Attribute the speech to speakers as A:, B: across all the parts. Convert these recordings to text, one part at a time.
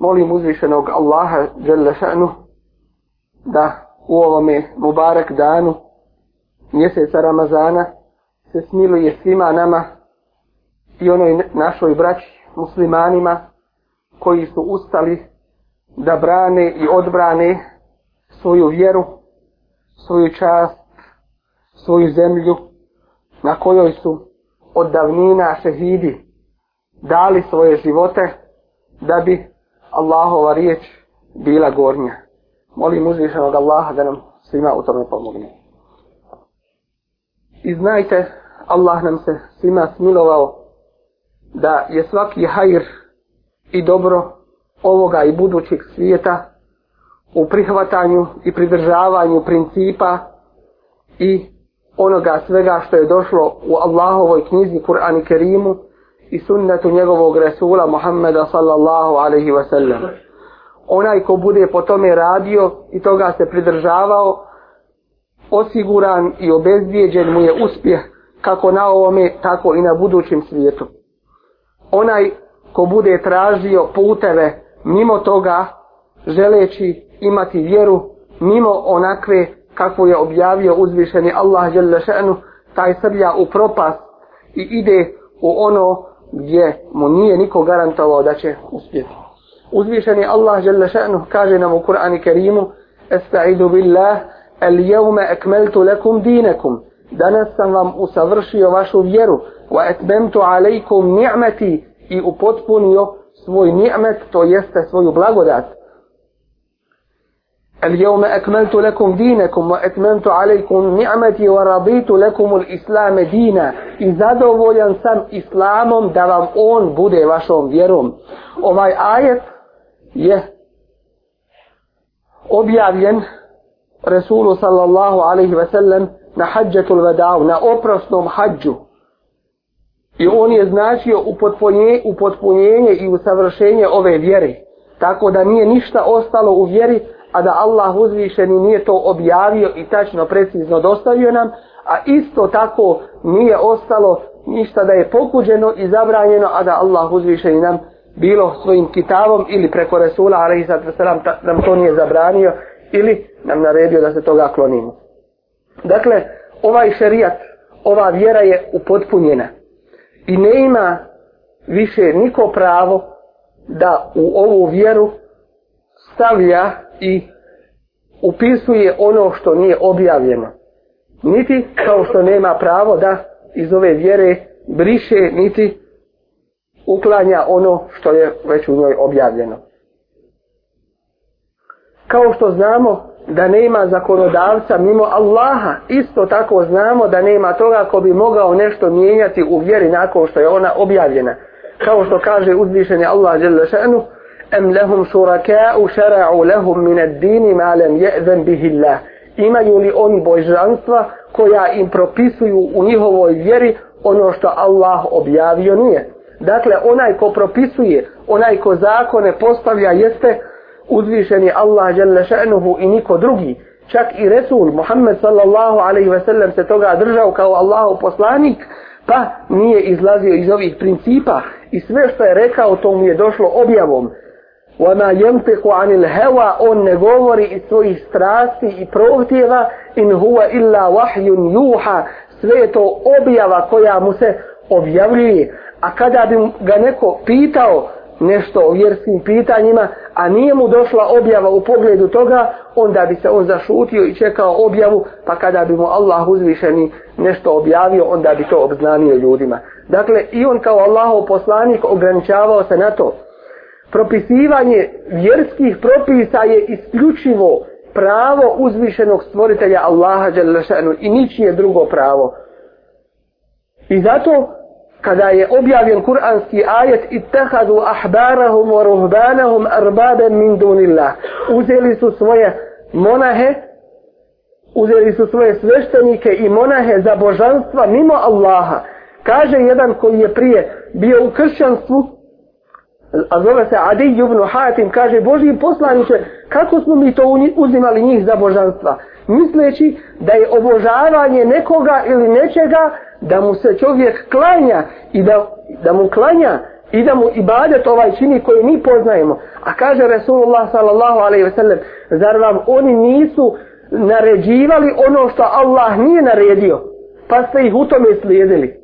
A: molim uzvišenog Allaha dželle šanu da u ovome mubarak danu mjeseca Ramazana se smiluje svima nama i onoj našoj braći muslimanima koji su ustali da brane i odbrane svoju vjeru, svoju čast, svoju zemlju na kojoj su od davnina šehidi dali svoje živote da bi Allahova riječ bila gornja. Molim uzvišenog Allaha da nam svima u tome pomogne. I znajte, Allah nam se svima smilovao da je svaki hajr i dobro ovoga i budućeg svijeta u prihvatanju i pridržavanju principa i onoga svega što je došlo u Allahovoj knjizi Kur'an i Kerimu i sunnetu njegovog Resula Muhammeda sallallahu alaihi wa sallam. Onaj ko bude po tome radio i toga se pridržavao, osiguran i obezbijeđen mu je uspjeh kako na ovome, tako i na budućem svijetu. Onaj ko bude tražio puteve mimo toga, želeći imati vjeru mimo onakve kakvu je objavio uzvišeni Allah žele še'nu, taj srlja u propast i ide u ono gdje mu nije niko garantovao da će uspjeti. Uzvišeni Allah žele še'nu kaže nam u Kur'ani Kerimu Esta'idu billah el jevme ekmeltu lekum dinekum danas sam vam usavršio vašu vjeru wa etmemtu alejkum ni'meti i upotpunio svoj ni'met, to jeste svoju blagodat. اليوم أكملت لكم دينكم وأتممت عليكم نعمتي ورضيت لكم الإسلام دينا i zadovoljan sam islamom da vam on bude vašom vjerom. Ovaj ajet je objavljen Resulu sallallahu alaihi ve sellem na hađatul vadau, na oprosnom hađu. I on je značio upotpunjenje, upotpunjenje i usavršenje ove vjere. Tako da nije ništa ostalo u vjeri, a da Allah uzvišeni nije to objavio i tačno precizno dostavio nam, a isto tako nije ostalo ništa da je pokuđeno i zabranjeno, a da Allah uzvišeni nam bilo svojim kitavom ili preko Resula, ali i sad nam to nije zabranio, ili nam naredio da se toga klonimo. Dakle, ovaj šerijat, ova vjera je upotpunjena i ne ima više niko pravo da u ovu vjeru stavlja i upisuje ono što nije objavljeno. Niti kao što nema pravo da iz ove vjere briše, niti uklanja ono što je već u njoj objavljeno. Kao što znamo da nema zakonodavca mimo Allaha, isto tako znamo da nema toga ko bi mogao nešto mijenjati u vjeri nakon što je ona objavljena. Kao što kaže uzvišeni Allah dželle šanu: أم لهم شركاء شرعوا لهم min ad-dini ma lam به bihi Allah. Imaju li oni božanstva koja im propisuju u njihovoj vjeri ono što Allah objavio nije. Dakle, onaj ko propisuje, onaj ko zakone postavlja jeste uzvišeni Allah jalla še'nuhu i niko drugi. Čak i Resul Muhammed sallallahu alaihi ve sellem se toga držao kao Allahov poslanik, pa nije izlazio iz ovih principa i sve što je rekao to mu je došlo objavom. وَمَا يَمْتِقُ عَنِ الْهَوَا On ne govori iz svojih strasti i prohtjeva in huwa illa wahyun yuha sve je to objava koja mu se objavljuje a kada bi ga neko pitao nešto o vjerskim pitanjima, a nije mu došla objava u pogledu toga, onda bi se on zašutio i čekao objavu, pa kada bi mu Allah uzvišeni nešto objavio, onda bi to obznanio ljudima. Dakle, i on kao Allahov poslanik ograničavao se na to. Propisivanje vjerskih propisa je isključivo pravo uzvišenog stvoritelja Allaha Đalešanu i ničije drugo pravo. I zato kada je objavljen kuranski ajet ittehadu ahbarahum wa ruhbanahum arbaben min dunillah uzeli su svoje monahe uzeli su svoje sveštenike i monahe za božanstva mimo Allaha kaže jedan koji je prije bio u kršćanstvu a zove se Adi ibn Hatim kaže Boži poslaniče kako smo mi to uzimali njih za božanstva misleći da je obožavanje nekoga ili nečega da mu se čovjek klanja i da, da mu klanja i da mu ibadet ovaj čini koji mi poznajemo. A kaže Resulullah sallallahu alaihi ve sellem, zar vam oni nisu naređivali ono što Allah nije naredio, pa ste ih u tome slijedili?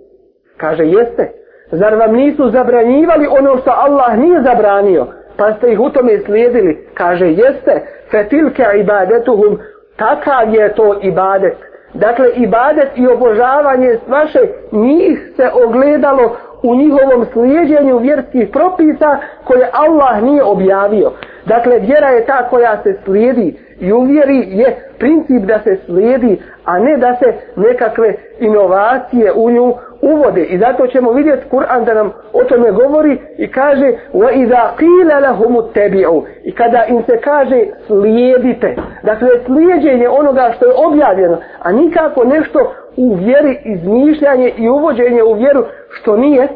A: Kaže, jeste. Zar vam nisu zabranjivali ono što Allah nije zabranio, pa ste ih u tome slijedili? Kaže, jeste. Fetilke ibadetuhum, takav je to ibadet. Dakle, ibadet i obožavanje vaše njih se ogledalo u njihovom slijedjenju vjerskih propisa koje Allah nije objavio. Dakle, vjera je ta koja se slijedi i u vjeri je princip da se slijedi, a ne da se nekakve inovacije u nju uvode. I zato ćemo vidjeti Kur'an da nam o tome govori i kaže وَإِذَا قِيلَ لَهُمُ تَبِعُوا I kada im se kaže slijedite. Dakle, slijedjenje onoga što je objavljeno, a nikako nešto u vjeri izmišljanje i uvođenje u vjeru što nije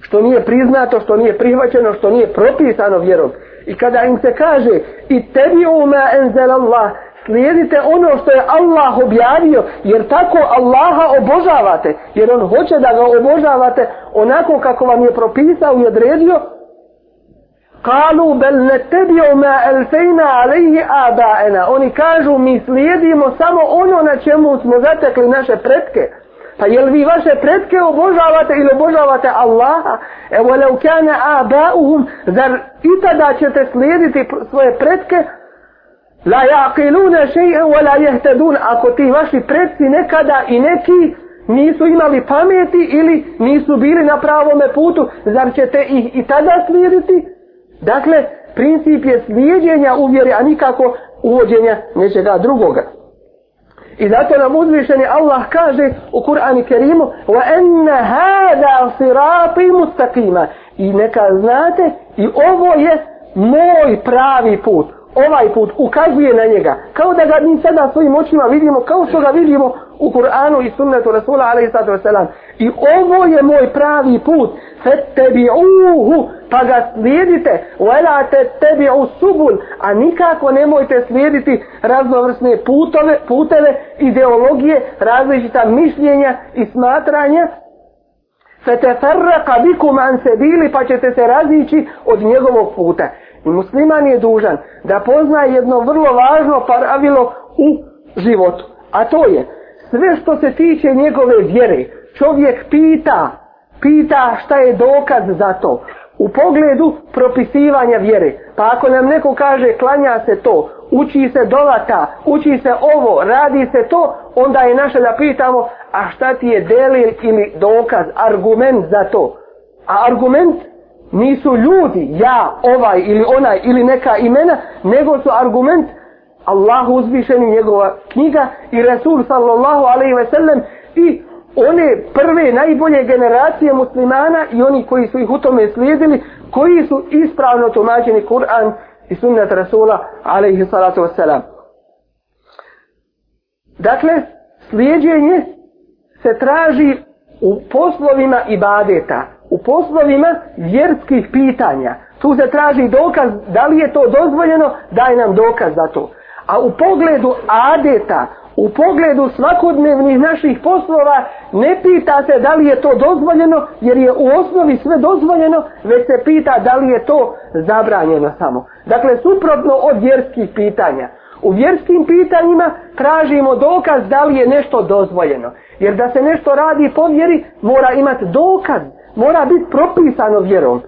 A: što nije priznato, što nije prihvaćeno, što nije propisano vjerom. I kada im se kaže i tebi uma enzel Allah, slijedite ono što je Allah objavio, jer tako Allaha obožavate, jer on hoće da ga obožavate onako kako vam je propisao i odredio, Kalu bel ne tebi oma elfejna alejhi abaena. Oni kažu mi slijedimo samo ono na čemu smo zatekli naše pretke. Pa jel vi vaše predke obožavate ili obožavate Allaha? Evo leu kane abauhum, zar i tada ćete slijediti svoje predke? La yaqiluna shay'an wa la yahtadun. Ako ti vaši predci nekada i neki nisu imali pameti ili nisu bili na pravome putu, zar ćete ih i tada slijediti? Dakle, princip je slijedjenja u vjeri, a nikako uvođenja nečega drugoga. I zato nam uzvišeni Allah kaže u Kur'anu Kerimu wa هَذَا hada مُسْتَقِيمًا mustaqima. I neka znate i ovo je moj pravi put. Ovaj put ukazuje na njega. Kao da ga mi sada svojim očima vidimo kao što ga vidimo u Kur'anu i sunnetu Rasula alaihi sallatu wasalam i ovo je moj pravi put. Fattabi'uhu pa ga slijedite. Wala tattabi'u subul a nikako nemojte slijediti raznovrsne putove puteve ideologije različita mišljenja i smatranja. Fatafarraqa bikum an sabili pa ćete se razići od njegovog puta. I musliman je dužan da pozna jedno vrlo važno pravilo u životu a to je sve što se tiče njegove vjere čovjek pita pita šta je dokaz za to u pogledu propisivanja vjere. Pa ako nam neko kaže klanja se to, uči se dolata, uči se ovo, radi se to, onda je naše da pitamo, a šta ti je delil ili dokaz, argument za to. A argument nisu ljudi, ja, ovaj ili onaj ili neka imena, nego su argument Allahu uzvišeni njegova knjiga i Resul sallallahu alaihi ve sellem i one prve najbolje generacije muslimana i oni koji su ih u tome slijedili, koji su ispravno tumačeni Kur'an i sunnet Rasula alaihi salatu wasalam. Dakle, slijedjenje se traži u poslovima ibadeta, u poslovima vjerskih pitanja. Tu se traži dokaz da li je to dozvoljeno, daj nam dokaz za to. A u pogledu adeta, u pogledu svakodnevnih naših poslova ne pita se da li je to dozvoljeno jer je u osnovi sve dozvoljeno već se pita da li je to zabranjeno samo. Dakle, suprotno od vjerskih pitanja. U vjerskim pitanjima tražimo dokaz da li je nešto dozvoljeno. Jer da se nešto radi po vjeri mora imati dokaz, mora biti propisano vjerom.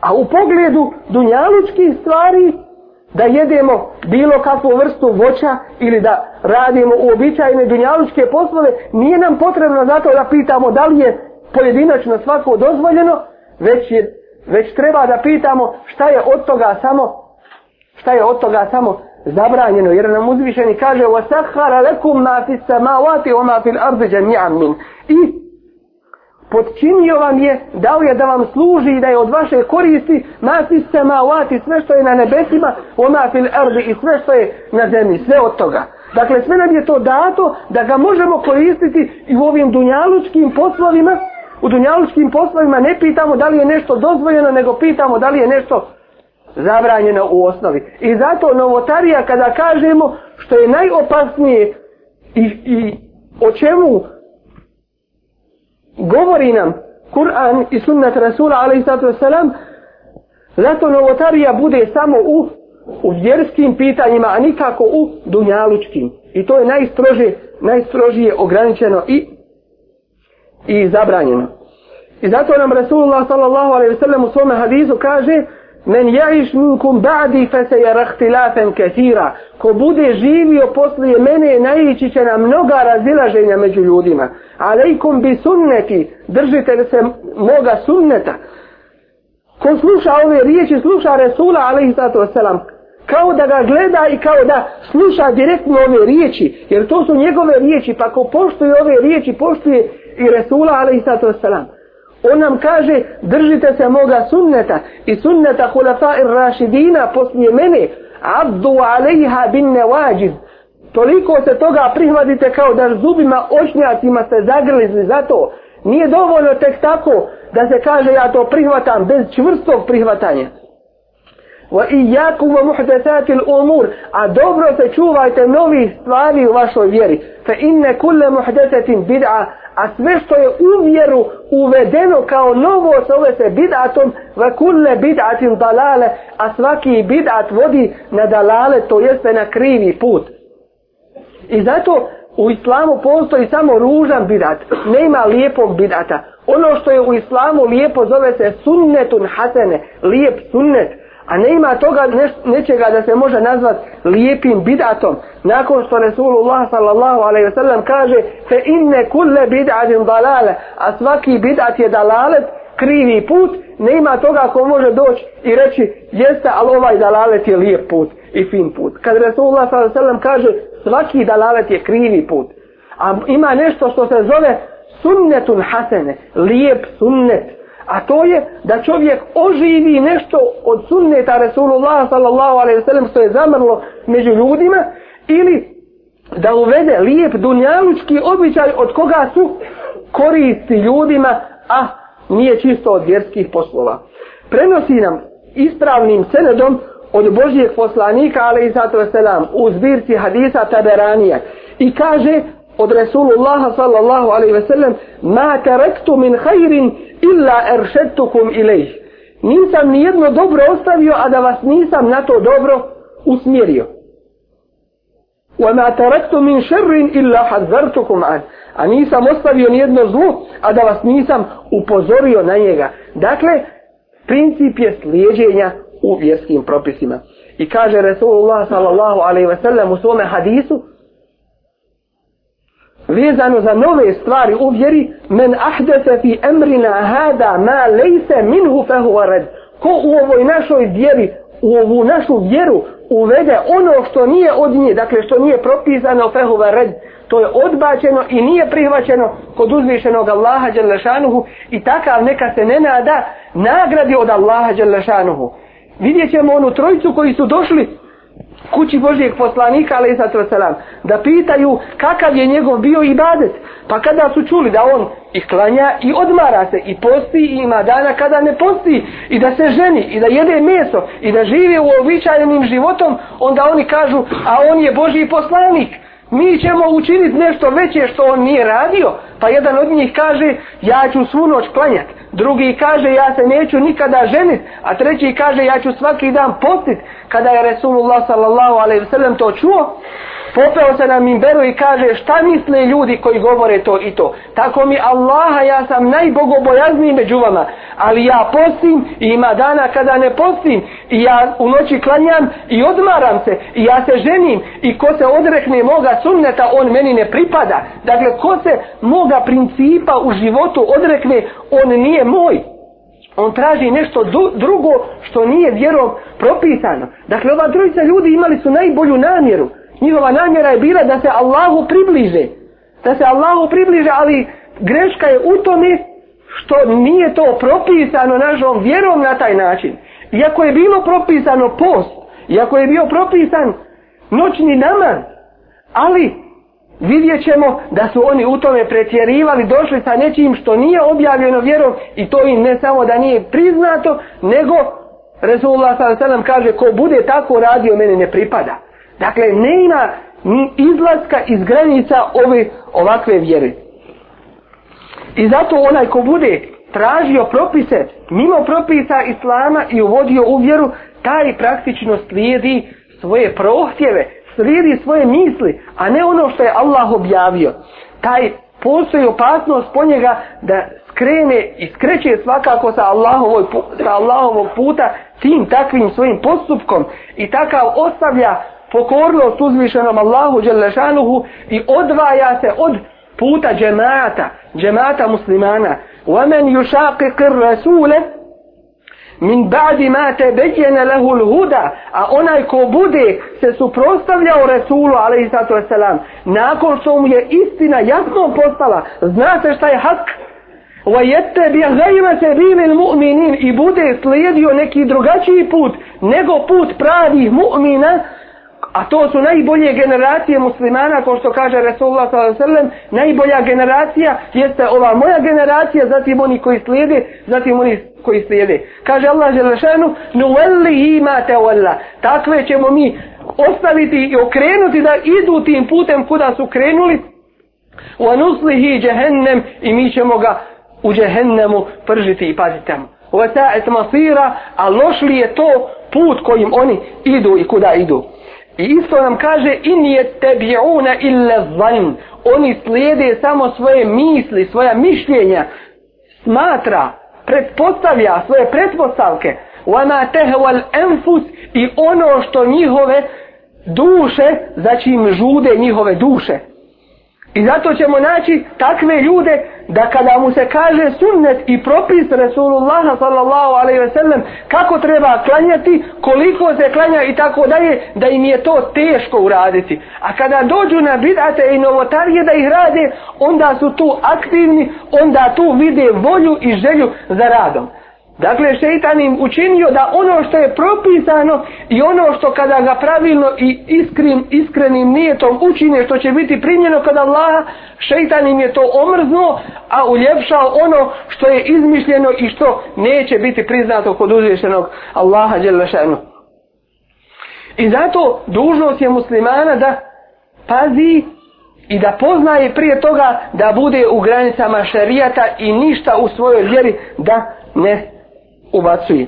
A: A u pogledu dunjaličkih stvari, da jedemo bilo kakvu vrstu voća ili da radimo uobičajene dunjalučke poslove, nije nam potrebno zato da pitamo da li je pojedinačno svako dozvoljeno, već, je, već treba da pitamo šta je od toga samo šta je od toga samo zabranjeno, jer nam uzvišeni kaže وَسَخَّرَ لَكُمْ مَا فِي السَّمَاوَاتِ وَمَا فِي الْأَرْضِ جَمِيعًا مِنْ I podčinio vam je, dao je da vam služi i da je od vaše koristi nasi se mavati, sve što je na nebesima, ona fil erdi i sve što je na zemlji, sve od toga. Dakle, sve nam je to dato da ga možemo koristiti i u ovim dunjalučkim poslovima, u dunjalučkim poslovima ne pitamo da li je nešto dozvoljeno, nego pitamo da li je nešto zabranjeno u osnovi. I zato novotarija kada kažemo što je najopasnije i, i o čemu govori nam Kur'an i sunnet Rasula a.s. Zato novotarija bude samo u, u vjerskim pitanjima, a nikako u dunjalučkim. I to je najstrože, najstrožije ograničeno i, i zabranjeno. I zato nam Rasulullah sallallahu alaihi wa sallam u svome hadisu kaže Men ja'iš minkum ba'di fe se je rahtilafen kathira. Ko bude živio poslije mene, naići će na mnoga razilaženja među ljudima. Alejkum bi sunneti, držite se moga sunneta. Ko sluša ove riječi, sluša Resula, alaihi sallatu wasalam, kao da ga gleda i kao da sluša direktno ove riječi, jer to su njegove riječi, pa ko poštuje ove riječi, poštuje i Resula, alaihi sallatu wasalam. On nam kaže, držite se moga sunneta i sunneta hulafa ir rašidina poslije mene, abdu alejha bin nevađiz. Toliko se toga prihvatite kao da zubima očnjacima se zagrlizli za to. Nije dovoljno tek tako da se kaže ja to prihvatam bez čvrstog prihvatanja. Wa iyyakum wa muhdathatil umur, a dobro se čuvajte novih stvari u vašoj vjeri. Fa inna kulla muhdathatin bid'a, a sve što je u vjeru uvedeno kao novo zove se bid'atom, wa kulla bid'atin dalale, a svaki bid'at vodi na dalale, to jeste na krivi put. I zato u islamu postoji samo ružan bid'at, nema lijepog bid'ata. Ono što je u islamu lijepo zove se sunnetun hasene, lijep sunnet. A ne ima toga neš, nečega da se može nazvat lijepim bidatom. Nakon što Resulullah sallallahu alaihi wasallam kaže fe inne kulle bidatin dalale, a svaki bidat je dalalet, krivi put, ne ima toga ko može doći i reći jeste, ali ovaj dalalet je lijep put i fin put. Kad Resulullah sallallahu alaihi wasallam kaže svaki dalalet je krivi put, a ima nešto što se zove sunnetun hasene, lijep sunnet, a to je da čovjek oživi nešto od sunneta Resulullah sallallahu alaihi sallam što je zamrlo među ljudima ili da uvede lijep dunjalučki običaj od koga su koristi ljudima a nije čisto od vjerskih poslova. Prenosi nam ispravnim senedom od Božijeg poslanika alaihi sallatu selam, u zbirci hadisa Taberanija i kaže od Resulullaha sallallahu alaihi ve sellem ma taraktu min khairin illa eršetukum ilaih Nisam ni jedno dobro ostavio, a da vas nisam na to dobro usmjerio. Wa ma taraktu min sharrin illa hazartukum an. A nisam ostavio nijedno zlo, a da vas nisam upozorio na njega. Dakle, princip je slijedženja u vjerskim propisima. I kaže Resulullah sallallahu alaihi ve sellem u svome hadisu, vezano za nove stvari u vjeri men ahdese fi emrina hada ma lejse minhu fehuvared ko u ovoj našoj vjeri u ovu našu vjeru uvede ono što nije od nje dakle što nije propisano fehuva red to je odbačeno i nije prihvaćeno kod uzvišenog Allaha Đelešanuhu i takav neka se ne nada nagradi od Allaha Đelešanuhu. vidjet ćemo onu trojicu koji su došli kući Božijeg poslanika, ali selam, da pitaju kakav je njegov bio ibadet. Pa kada su čuli da on i klanja i odmara se i posti i ima dana kada ne posti i da se ženi i da jede meso i da živi u običajnim životom, onda oni kažu, a on je Božji poslanik mi ćemo učiniti nešto veće što on nije radio. Pa jedan od njih kaže, ja ću svu noć klanjati. Drugi kaže, ja se neću nikada ženit. A treći kaže, ja ću svaki dan postit. Kada je Resulullah sallallahu alaihi wa sallam to čuo, popeo se na minberu i kaže šta misle ljudi koji govore to i to. Tako mi Allaha, ja sam najbogobojazniji među vama, ali ja postim i ima dana kada ne postim i ja u noći klanjam i odmaram se i ja se ženim i ko se odrekne moga sunneta, on meni ne pripada. Dakle, ko se moga principa u životu odrekne, on nije moj. On traži nešto drugo što nije vjerom propisano. Dakle, ova trojica ljudi imali su najbolju namjeru. Njihova namjera je bila da se Allahu približe. Da se Allahu približe, ali greška je u tome što nije to propisano našom vjerom na taj način. Iako je bilo propisano post, iako je bio propisan noćni namaz, ali vidjet ćemo da su oni u tome pretjerivali, došli sa nečim što nije objavljeno vjerom i to im ne samo da nije priznato, nego Resulullah s.a.v. kaže ko bude tako radio mene ne pripada. Dakle, ne ima ni izlaska iz granica ove ovakve vjere. I zato onaj ko bude tražio propise mimo propisa Islama i uvodio u vjeru, taj praktično slijedi svoje prohtjeve, slijedi svoje misli, a ne ono što je Allah objavio. Taj postoji opasnost po njega da skrene i skreće svakako sa Allahovog, sa Allahovog puta tim takvim svojim postupkom i takav ostavlja pokornost uzvišenom Allahu Đelešanuhu i odvaja se od puta džemata, džemata muslimana. وَمَنْ يُشَاقِقِ الرَّسُولَ min ba'di ma tabayyana lahu al-huda a onaj ko bude se suprotstavljao Resulu alejhi salatu vesselam nakon što mu je istina jasno postala zna se šta je hak wa yattabi ghayra sabilil mu'minin i bude slijedio neki drugačiji put nego put pravih mu'mina A to su najbolje generacije muslimana, kao što kaže Resulullah s.a.v. Najbolja generacija jeste ova moja generacija, zatim oni koji slijede, zatim oni koji slijede. Kaže Allah Želešanu, nuvellihi ma te. Takve ćemo mi ostaviti i okrenuti da idu tim putem kuda su krenuli. Wa nuslihi jehennem i mi ćemo ga u jehennemu pržiti i paziti tamo. Wa ta'et masira, a loš li je to put kojim oni idu i kuda idu. I isto nam kaže in je tebi'una illa zan. Oni slijede samo svoje misli, svoja mišljenja, smatra, pretpostavlja svoje pretpostavke. Wana tehwal enfus i ono što njihove duše, znači za čim žude njihove duše. I zato ćemo naći takve ljude da kada mu se kaže sunnet i propis Resulullaha sallallahu alaihi ve sellem kako treba klanjati, koliko se klanja i tako dalje, da im je to teško uraditi. A kada dođu na bidate i novotarije da ih rade, onda su tu aktivni, onda tu vide volju i želju za radom. Dakle, šeitan im učinio da ono što je propisano i ono što kada ga pravilno i iskrim, iskrenim nijetom učine što će biti primljeno kod Allaha, šeitan im je to omrznuo, a uljepšao ono što je izmišljeno i što neće biti priznato kod uzvišenog Allaha Đelešenu. I zato dužnost je muslimana da pazi i da poznaje prije toga da bude u granicama šarijata i ništa u svojoj vjeri da ne ubacuje.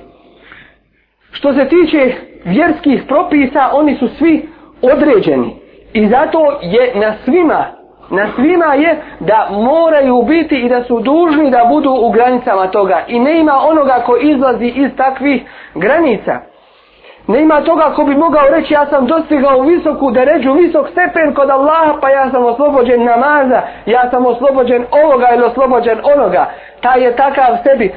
A: Što se tiče vjerskih propisa, oni su svi određeni. I zato je na svima, na svima je da moraju biti i da su dužni da budu u granicama toga. I ne ima onoga ko izlazi iz takvih granica. Ne ima toga ko bi mogao reći ja sam dostigao visoku deređu, visok stepen kod Allaha pa ja sam oslobođen namaza, ja sam oslobođen ovoga ili oslobođen onoga. Taj je takav sebi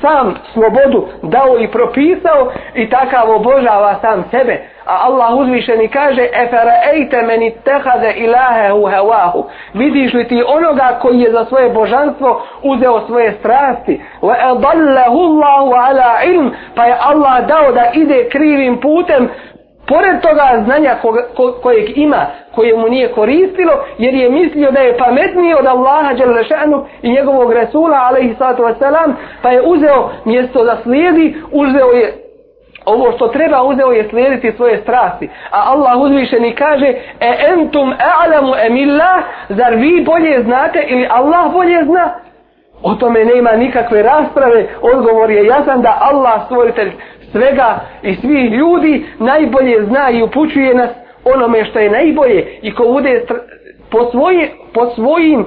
A: sam slobodu dao i propisao i takav obožava sam sebe. A Allah uzvišeni kaže Efera ejte meni tehade ilahehu hevahu. Vidiš li ti onoga koji je za svoje božanstvo uzeo svoje strasti? Wa edallahu Allahu ala ilm. Pa je Allah dao da ide krivim putem pored toga znanja koga, ko, kojeg ima, koje mu nije koristilo, jer je mislio da je pametniji od Allaha Đelešanu i njegovog Resula, alaihi sallatu wasalam, pa je uzeo mjesto da slijedi, uzeo je ovo što treba uzeo je slijediti svoje strasti. A Allah uzvišeni kaže, e entum a'lamu emillah, zar vi bolje znate ili Allah bolje zna? O tome nema nikakve rasprave, odgovor je jasan da Allah stvoritelj svega i svih ljudi najbolje zna i upućuje nas onome što je najbolje i ko bude po, svoje, po svojim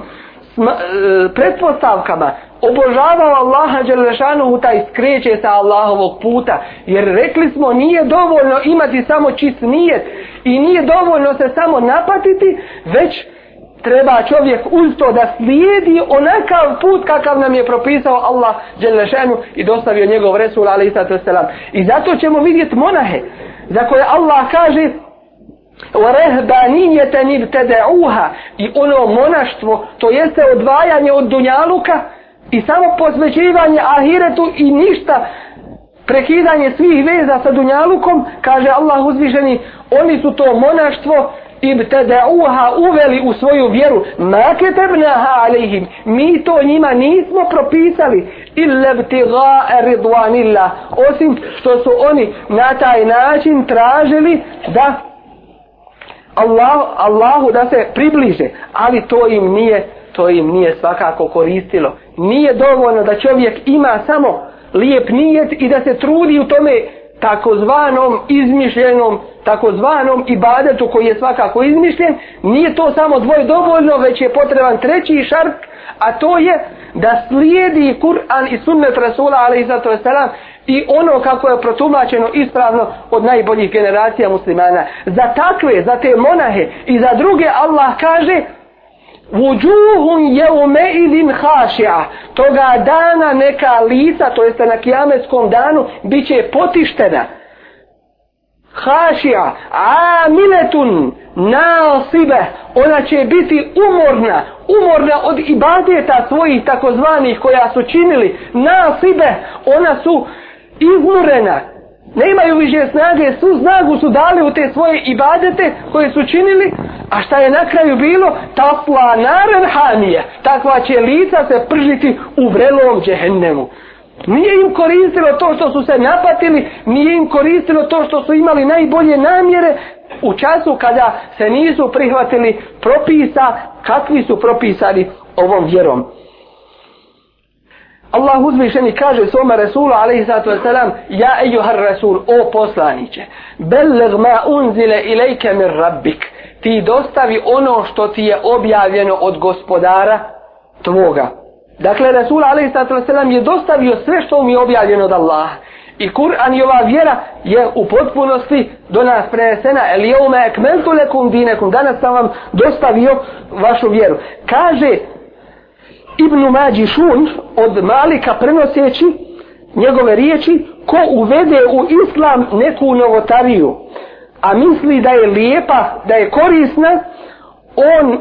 A: E, pretpostavkama obožavao Allaha Đelešanuhu taj skreće sa Allahovog puta. Jer rekli smo nije dovoljno imati samo čist nijet i nije dovoljno se samo napatiti već treba čovjek uz to da slijedi onakav put kakav nam je propisao Allah Đelešanu i dostavio njegov Resul alaih i zato ćemo vidjeti monahe za koje Allah kaže وَرَهْبَانِيَّةً ابْتَدَعُوهَا i ono monaštvo to jeste odvajanje od dunjaluka i samo posvećivanje ahiretu i ništa prekidanje svih veza sa dunjalukom kaže Allah uzvišeni oni su to monaštvo ibtada'uha uveli u svoju vjeru ma ketabnaha alejhim mi to njima nismo propisali illa ibtigha'a ridwanillah osim što su oni na taj način tražili da Allah, Allahu da se približe ali to im nije to im nije svakako koristilo. Nije dovoljno da čovjek ima samo lijep nijet i da se trudi u tome takozvanom izmišljenom takozvanom ibadetu koji je svakako izmišljen. Nije to samo dvoje dovoljno već je potreban treći šart a to je da slijedi Kur'an i sunnet Rasula alaihissalatu wasalam i ono kako je protumačeno ispravno od najboljih generacija muslimana. Za takve, za te monahe i za druge Allah kaže Vujuhun jeume idin hašija. Toga dana neka lica, to jeste na kijametskom danu, bit će potištena. Hašija, amiletun, nasibe, ona će biti umorna, umorna od ibadeta svojih takozvanih koja su činili, nasibe, ona su izmurena, ne imaju više snage, su snagu su dali u te svoje ibadete koje su činili, a šta je na kraju bilo? Tasla naren hanija, Takva će lica se pržiti u vrelom džehennemu. Nije im koristilo to što su se napatili, nije im koristilo to što su imali najbolje namjere u času kada se nisu prihvatili propisa kakvi su propisani ovom vjerom. Allah uzvišeni kaže svome Resulu alaihi sallatu wasalam Ja ejuhar Resul, o poslaniće Belleg ma unzile ilajke mir rabbik Ti dostavi ono što ti je objavljeno od gospodara tvoga Dakle, Resul alaihi sallatu wasalam je dostavio sve što mi je objavljeno od Allaha I Kur'an i ova vjera je u potpunosti do nas prenesena. El jeume ekmentu lekum dinekum. Danas sam vam dostavio vašu vjeru. Kaže Ibnu Mađi Šun od Malika prenoseći njegove riječi ko uvede u islam neku novotariju a misli da je lijepa, da je korisna on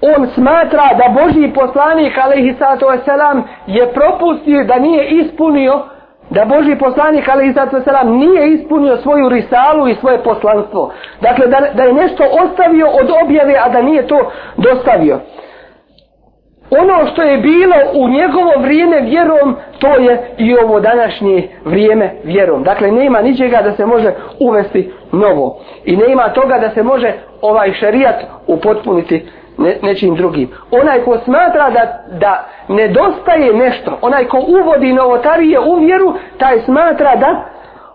A: on smatra da Božji poslanik alaihi sato selam je propustio da nije ispunio da Božji poslanik alaihi sato selam nije ispunio svoju risalu i svoje poslanstvo. Dakle da, da je nešto ostavio od objave a da nije to dostavio ono što je bilo u njegovo vrijeme vjerom, to je i ovo današnje vrijeme vjerom. Dakle, nema ničega da se može uvesti novo. I nema toga da se može ovaj šerijat upotpuniti ne, nečim drugim. Onaj ko smatra da, da nedostaje nešto, onaj ko uvodi novotarije u vjeru, taj smatra da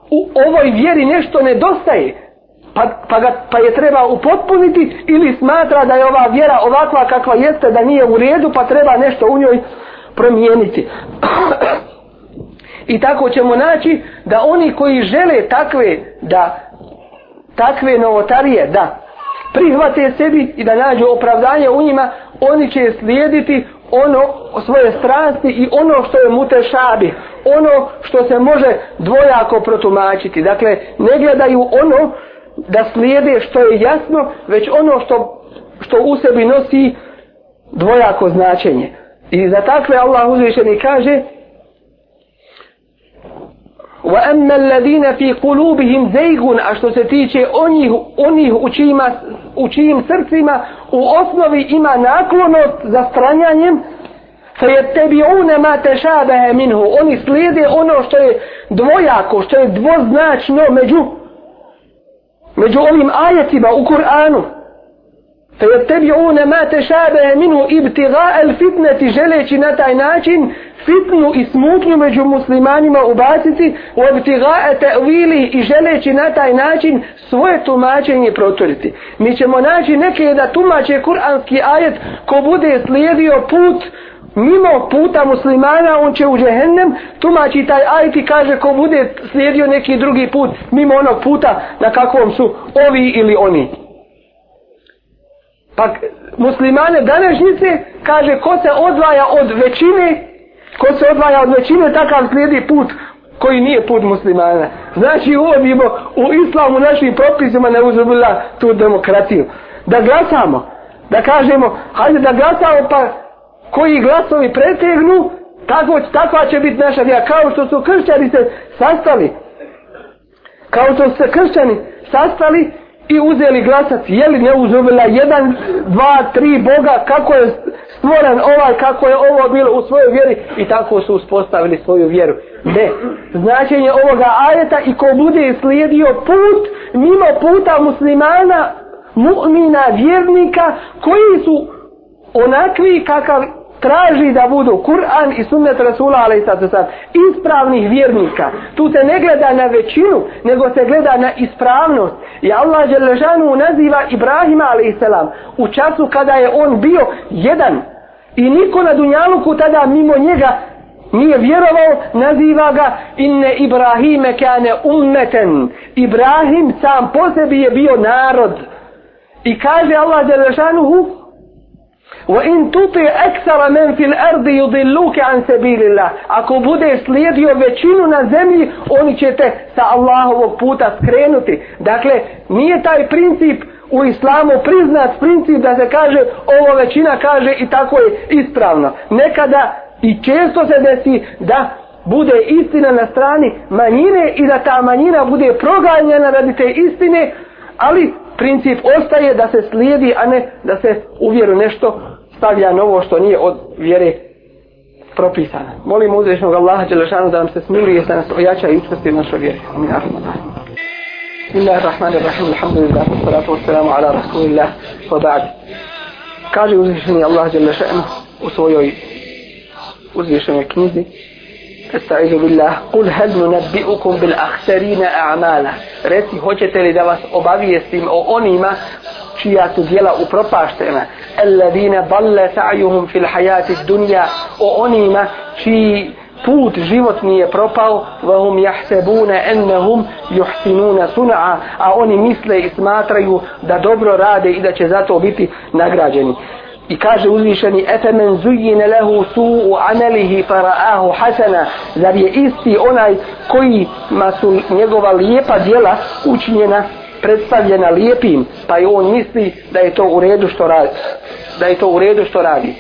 A: u ovoj vjeri nešto nedostaje pa, pa, ga, pa je treba upotpuniti ili smatra da je ova vjera ovakva kakva jeste da nije u redu pa treba nešto u njoj promijeniti. I tako ćemo naći da oni koji žele takve da takve novotarije da prihvate sebi i da nađu opravdanje u njima oni će slijediti ono svoje strasti i ono što je mutešabi ono što se može dvojako protumačiti. Dakle ne gledaju ono da slijede što je jasno, već ono što, što u sebi nosi dvojako značenje. I za takve Allah uzvišeni kaže وَأَمَّا الَّذِينَ فِي قُلُوبِهِمْ زَيْغُونَ A što se tiče onih, onih u, čijima, u čijim srcima u osnovi ima naklonost za stranjanjem فَيَتَّبِعُونَ مَا تَشَابَهَ مِنْهُ Oni slijede ono što je dvojako, što je dvoznačno među među ovim ajetima u Kur'anu فَيَتَّبِعُونَ مَا تَشَابَهَ مِنْهُ إِبْتِغَاءَ الْفِتْنَةِ želeći na taj način fitnu i smutnju među muslimanima ubaciti u obtigae te'vili i želeći na taj način svoje tumačenje proturiti. Mi ćemo naći neke da tumače kuranski ajet ko bude slijedio put mimo puta muslimana on će u džehennem tumači taj ajet i kaže ko bude slijedio neki drugi put mimo onog puta na kakvom su ovi ili oni. Pa muslimane današnjice kaže ko se odvaja od većine ko se odvaja od većine takav slijedi put koji nije put muslimana. Znači uvodimo u islamu našim propisima ne uzubila tu demokratiju. Da glasamo, da kažemo, hajde da glasamo pa koji glasovi pretegnu, tako, takva će biti naša vjera. Kao što su kršćani se sastali, kao što su se kršćani sastali i uzeli glasac, je li ne uzubila jedan, dva, tri Boga, kako je stvoren ovaj, kako je ovo bilo u svojoj vjeri i tako su uspostavili svoju vjeru. Ne, značenje ovoga ajeta i ko bude slijedio put mimo puta muslimana, mu'mina, vjernika, koji su onakvi kakav traži da budu Kur'an i sunnet Rasula a.s. ispravnih vjernika. Tu se ne gleda na većinu, nego se gleda na ispravnost. I Allah Đelešanu naziva Ibrahima a.s. u času kada je on bio jedan i niko na Dunjaluku tada mimo njega nije vjerovao, naziva ga inne Ibrahime kane ummeten. Ibrahim sam po sebi je bio narod. I kaže Allah Đelešanu وَإِن تُطِعْ أَكْثَرَ مَنْ فِي الْأَرْضِ يُضِلُّكَ عَنْ سَبِيلِ اللَّهِ Ako bude slijedio većinu na zemlji, oni će te sa Allahovog puta skrenuti. Dakle, nije taj princip u islamu priznat princip da se kaže ovo većina kaže i tako je ispravno. Nekada i često se desi da bude istina na strani manjine i da ta manjina bude proganjena radi te istine, ali princip ostaje da se slijedi, a ne da se uvjeru nešto stavlja novo što nije od vjere propisana. Molim uzvišnog Allaha Đelešanu da nam se smiluje, da nas ojača i učvrsti u našoj vjeri. Amin. Bismillahirrahmanirrahim. Alhamdulillah. Salatu wassalamu ala rasulillah. Wa ba'd. Kaže uzvišeni Allah Đelešanu u svojoj uzvišenoj knjizi Estaizu billah, kul hel nunabbi'ukum bil ahsarina a'mala. Reci, hoćete li da vas obavijestim o onima čija su djela upropaštena? Alladine balle sa'juhum fil hayati dunja. O onima čiji put život nije propao, vahum jahsebune ennehum juhsinuna sun'a, a oni misle i smatraju da dobro rade i da će zato biti nagrađeni. I kaže uzvišeni Efemen zujine lehu su'u amelihi fara'ahu hasana. Zar je isti onaj koji ma su njegova lijepa djela učinjena predstavljena lijepim? Pa i on misli da je to u redu što radi da je to u redu što radi.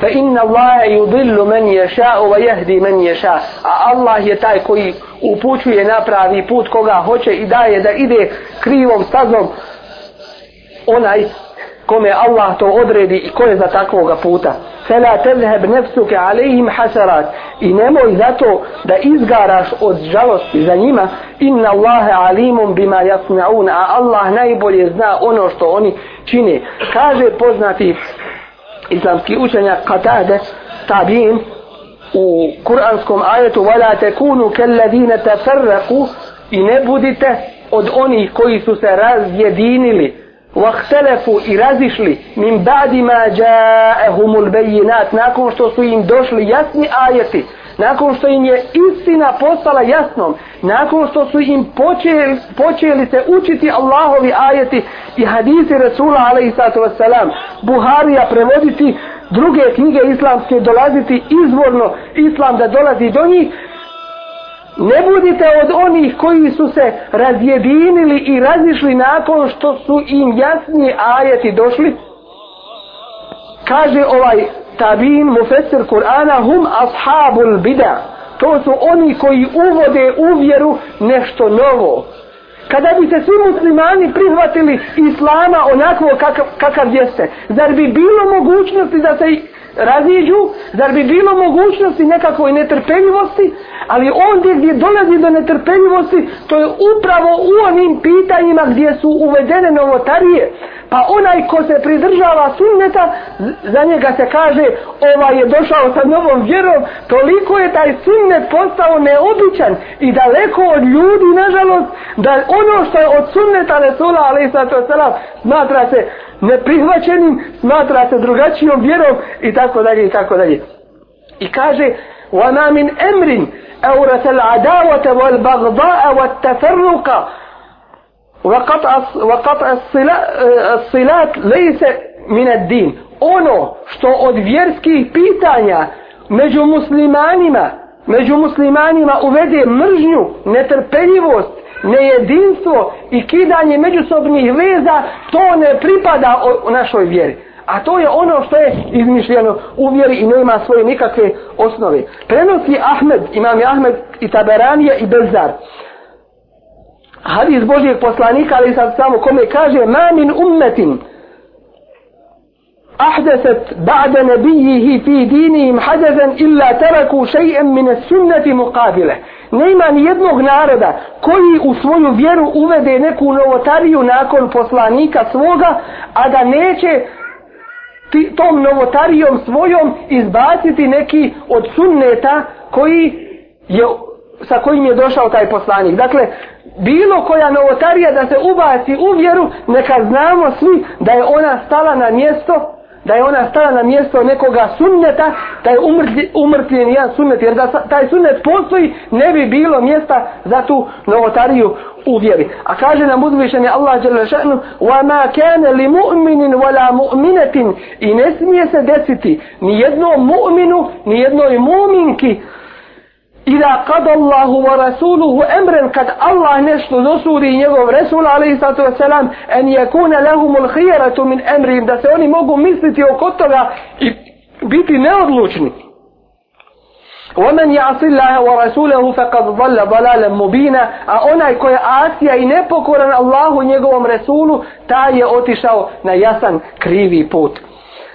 A: Fa inna Allaha yudillu men yasha wa yahdi men yasha. A Allah je taj koji upućuje na pravi put koga hoće i daje da ide krivom stazom onaj kome Allah to odredi i ko je za takvoga puta. Fela tezheb nefsuke alejhim hasarat. I nemoj zato da izgaraš od žalosti za njima. Inna Allahe alimum bima jasnaun a Allah najbolje zna ono što oni čine. Kaže poznati islamski učenjak Qatade tabin u kuranskom ajetu wala tekunu kelladine teferraku i ne budite od onih koji su se razjedinili. واختلفوا i razišli min ba'di ma ja'ahumul bayinat nakon što su im došli jasni ajeti nakon što im je istina postala jasnom nakon što su im počeli, počeli se učiti Allahovi ajeti i hadisi Rasula alaihi sallatu wassalam Buharija prevoditi druge knjige islamske dolaziti izvorno islam da dolazi do njih Ne budite od onih koji su se razjedinili i razišli nakon što su im jasni ajeti došli. Kaže ovaj tabin mufesir Kur'ana hum ashabul bida. To su oni koji uvode u vjeru nešto novo. Kada bi se svi muslimani prihvatili islama onako kakav, kakav jeste, zar bi bilo mogućnosti da se raziđu, zar bi bilo mogućnosti nekakvoj netrpeljivosti, ali ondje gdje dolazi do netrpeljivosti, to je upravo u onim pitanjima gdje su uvedene novotarije Pa onaj ko se pridržava sunneta, za njega se kaže, ovaj je došao sa novom vjerom, toliko je taj sunnet postao neobičan i daleko od ljudi, nažalost, da ono što je od sunneta Resula, ali i sato smatra se neprihvaćenim, smatra se drugačijom vjerom i tako dalje i tako dalje. I kaže, وَمَا مِنْ أَمْرٍ أَوْرَثَ الْعَدَاوَةَ وَالْبَغْضَاءَ وَالتَّفَرُّقَ وقطع الصلات ليس من الدين ono što od vjerskih pitanja među muslimanima među muslimanima uvede mržnju, netrpeljivost, nejedinstvo i kidanje međusobnih veza, to ne pripada u našoj vjeri. A to je ono što je izmišljeno u vjeri i nema svoje nikakve osnove. Prenosi Ahmed, imam je Ahmed i Taberanija i Bezar hadis Božijeg poslanika, ali sad samo kome kaže, ma min ummetin, ahdeset ba'da nabijihi fi dinihim hadezen illa teraku šejem mine sunneti muqabile. Nema ni jednog naroda koji u svoju vjeru uvede neku novotariju nakon poslanika svoga, a da neće ti, tom novotarijom svojom izbaciti neki od sunneta koji je, sa kojim je došao taj poslanik. Dakle, bilo koja novotarija da se ubaci u vjeru, neka znamo svi da je ona stala na mjesto, da je ona stala na mjesto nekoga sunneta, da je umrtljen jedan sunnet, jer da taj sunnet postoji, ne bi bilo mjesta za tu novotariju u vjeri. A kaže nam uzvišeni Allah Đelešanu, وَمَا "Wa ma kana li mu'minin mu'minatin" i ne smije se desiti ni jednom mu'minu, ni jednoj mu'minki Ida kad Allahu wa rasuluhu emren kad Allah nešto dosudi njegov Resul alaihi sallatu wasalam en yakuna lahumul khijaratu min emrim da se oni mogu misliti oko toga i biti neodlučni. ومن يعص الله ورسوله فقد ضل ضلالا مبينا a onaj ko je asija i nepokoran Allahu njegovom Resulu taj je otišao na jasan krivi put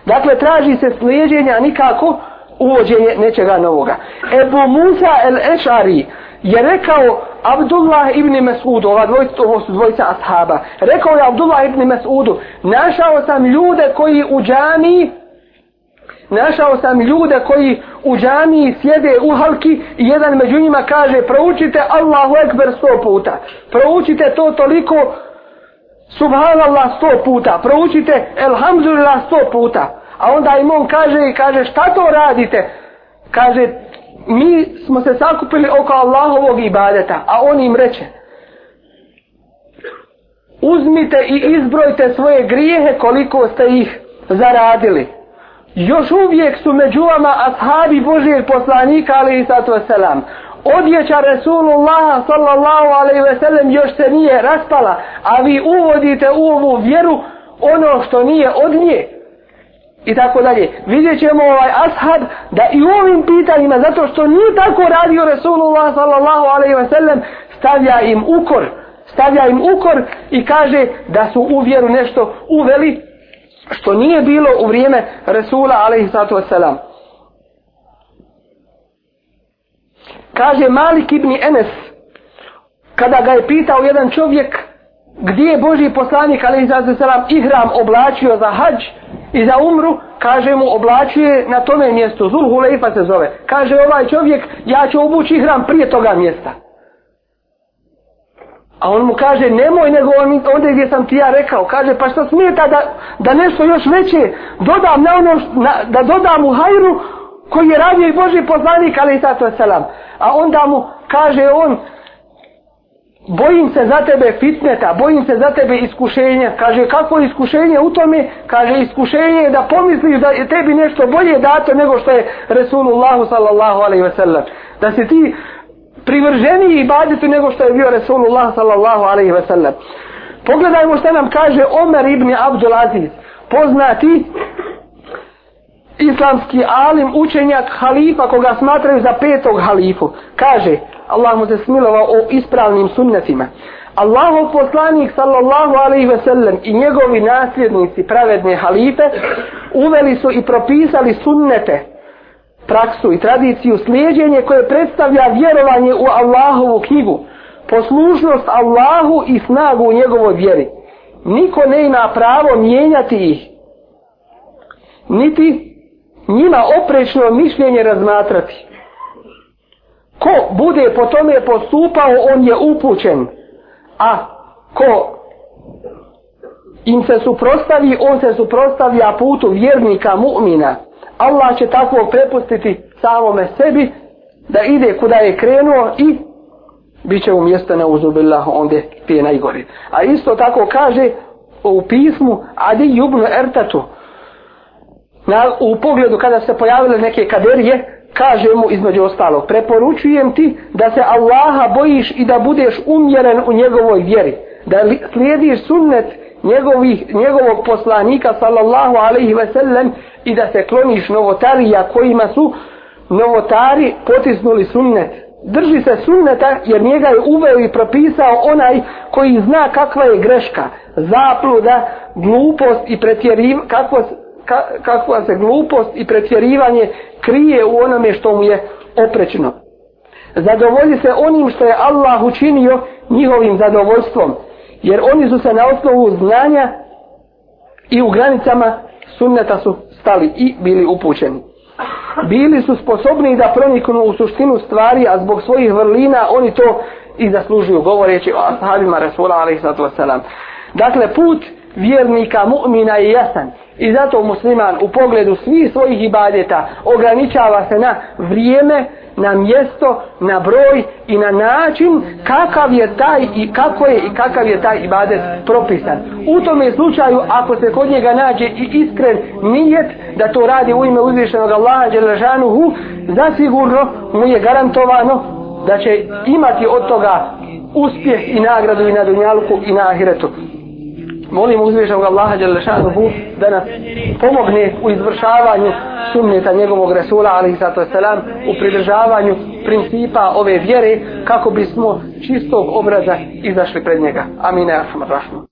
A: dakle traži se slijeđenja nikako uvođenje nečega novoga. Ebu Musa el-Ešari je rekao Abdullah ibn Mas'ud, ova dvojica, ovo su dvojica ashaba, rekao je Abdullah ibn Mas'udu, našao sam ljude koji u džami, našao sam ljude koji u džami sjede u halki i jedan među njima kaže, proučite Allahu Ekber sto puta, proučite to toliko, Subhanallah sto puta, proučite Elhamdulillah sto puta. A onda im on kaže, i kaže šta to radite? Kaže, mi smo se sakupili oko Allahovog ibadeta. A on im reče, uzmite i izbrojte svoje grijehe koliko ste ih zaradili. Još uvijek su među vama ashabi Božijeg poslanika, ali i sato selam. Odjeća Resulullah sallallahu alaihi ve sellem još se nije raspala, a vi uvodite u ovu vjeru ono što nije od nje i tako dalje. Vidjet ćemo ovaj ashab da i u ovim pitanjima, zato što nije tako radio Resulullah sallallahu alaihi wa sallam, stavlja im ukor, stavlja im ukor i kaže da su u vjeru nešto uveli, što nije bilo u vrijeme Resula alaihi sallatu wasallam. Kaže Malik ibn Enes, kada ga je pitao jedan čovjek, gdje je Boži poslanik alaihi sallatu wasallam ihram oblačio za hađ, i za umru, kaže mu, oblačuje na tome mjestu, Zulhulejfa se zove. Kaže ovaj čovjek, ja ću obući hram prije toga mjesta. A on mu kaže, nemoj nego on, onda gdje sam ti ja rekao. Kaže, pa što smeta da, da nešto još veće dodam na ono, na, da dodam u hajru koji je radio i Boži poslanik, ali i sato selam. A onda mu kaže on, bojim se za tebe fitneta, bojim se za tebe iskušenja. Kaže, kako je iskušenje u tome? Kaže, iskušenje je da pomisliš da je tebi nešto bolje dato nego što je Resulullahu sallallahu alaihi ve sellem. Da si ti privrženiji ibadetu nego što je bio Resulullah sallallahu alaihi ve sellem. Pogledajmo što nam kaže Omer ibn Abdul Aziz, poznati islamski alim, učenjak halifa koga smatraju za petog halifu. Kaže, Allah mu se smilovao o ispravnim sunnetima. Allahov poslanik sallallahu alaihi ve sellem i njegovi nasljednici pravedne halife uveli su i propisali sunnete, praksu i tradiciju slijedjenje koje predstavlja vjerovanje u Allahovu knjigu, poslušnost Allahu i snagu u njegovoj vjeri. niko ne ima pravo mijenjati ih niti njima oprečno mišljenje razmatrati ko bude po tome postupao on je upućen a ko im se suprostavi on se suprostavlja putu vjernika mu'mina Allah će tako prepustiti samome sebi da ide kuda je krenuo i bit će u mjesto na uzubillah onda te najgori. A isto tako kaže u pismu Adi Jubnu Ertatu na, u pogledu kada se pojavile neke kaderije kaže mu između ostalog preporučujem ti da se Allaha bojiš i da budeš umjeren u njegovoj vjeri da slijediš sunnet njegovih, njegovog poslanika sallallahu alaihi ve sellem i da se kloniš novotarija kojima su novotari potisnuli sunnet. Drži se sunneta jer njega je uveo i propisao onaj koji zna kakva je greška, zapluda, glupost i pretjeriv, ka, kakva se glupost i pretjerivanje krije u onome što mu je oprečno. Zadovolji se onim što je Allah učinio njihovim zadovoljstvom, jer oni su se na osnovu znanja i u granicama sunneta su stali i bili upućeni. Bili su sposobni da proniknu u suštinu stvari, a zbog svojih vrlina oni to i zaslužuju, govoreći o ashabima Rasula a.s. Dakle, put vjernika mu'mina je jasan. I zato musliman u pogledu svih svojih ibadeta ograničava se na vrijeme, na mjesto, na broj i na način kakav je taj i kako je i kakav je taj ibadet propisan. U tom slučaju ako se kod njega nađe i iskren nijet da to radi u ime uzvišenog Allaha Đelešanuhu, zasigurno mu je garantovano da će imati od toga uspjeh i nagradu i na dunjalku i na ahiretu molim uzvišenog Allaha Đelešanuhu da nas pomogne u izvršavanju sunneta njegovog Resula alaihi sallatu wasalam u pridržavanju principa ove vjere kako bismo čistog obraza izašli pred njega. Amin. Rahman.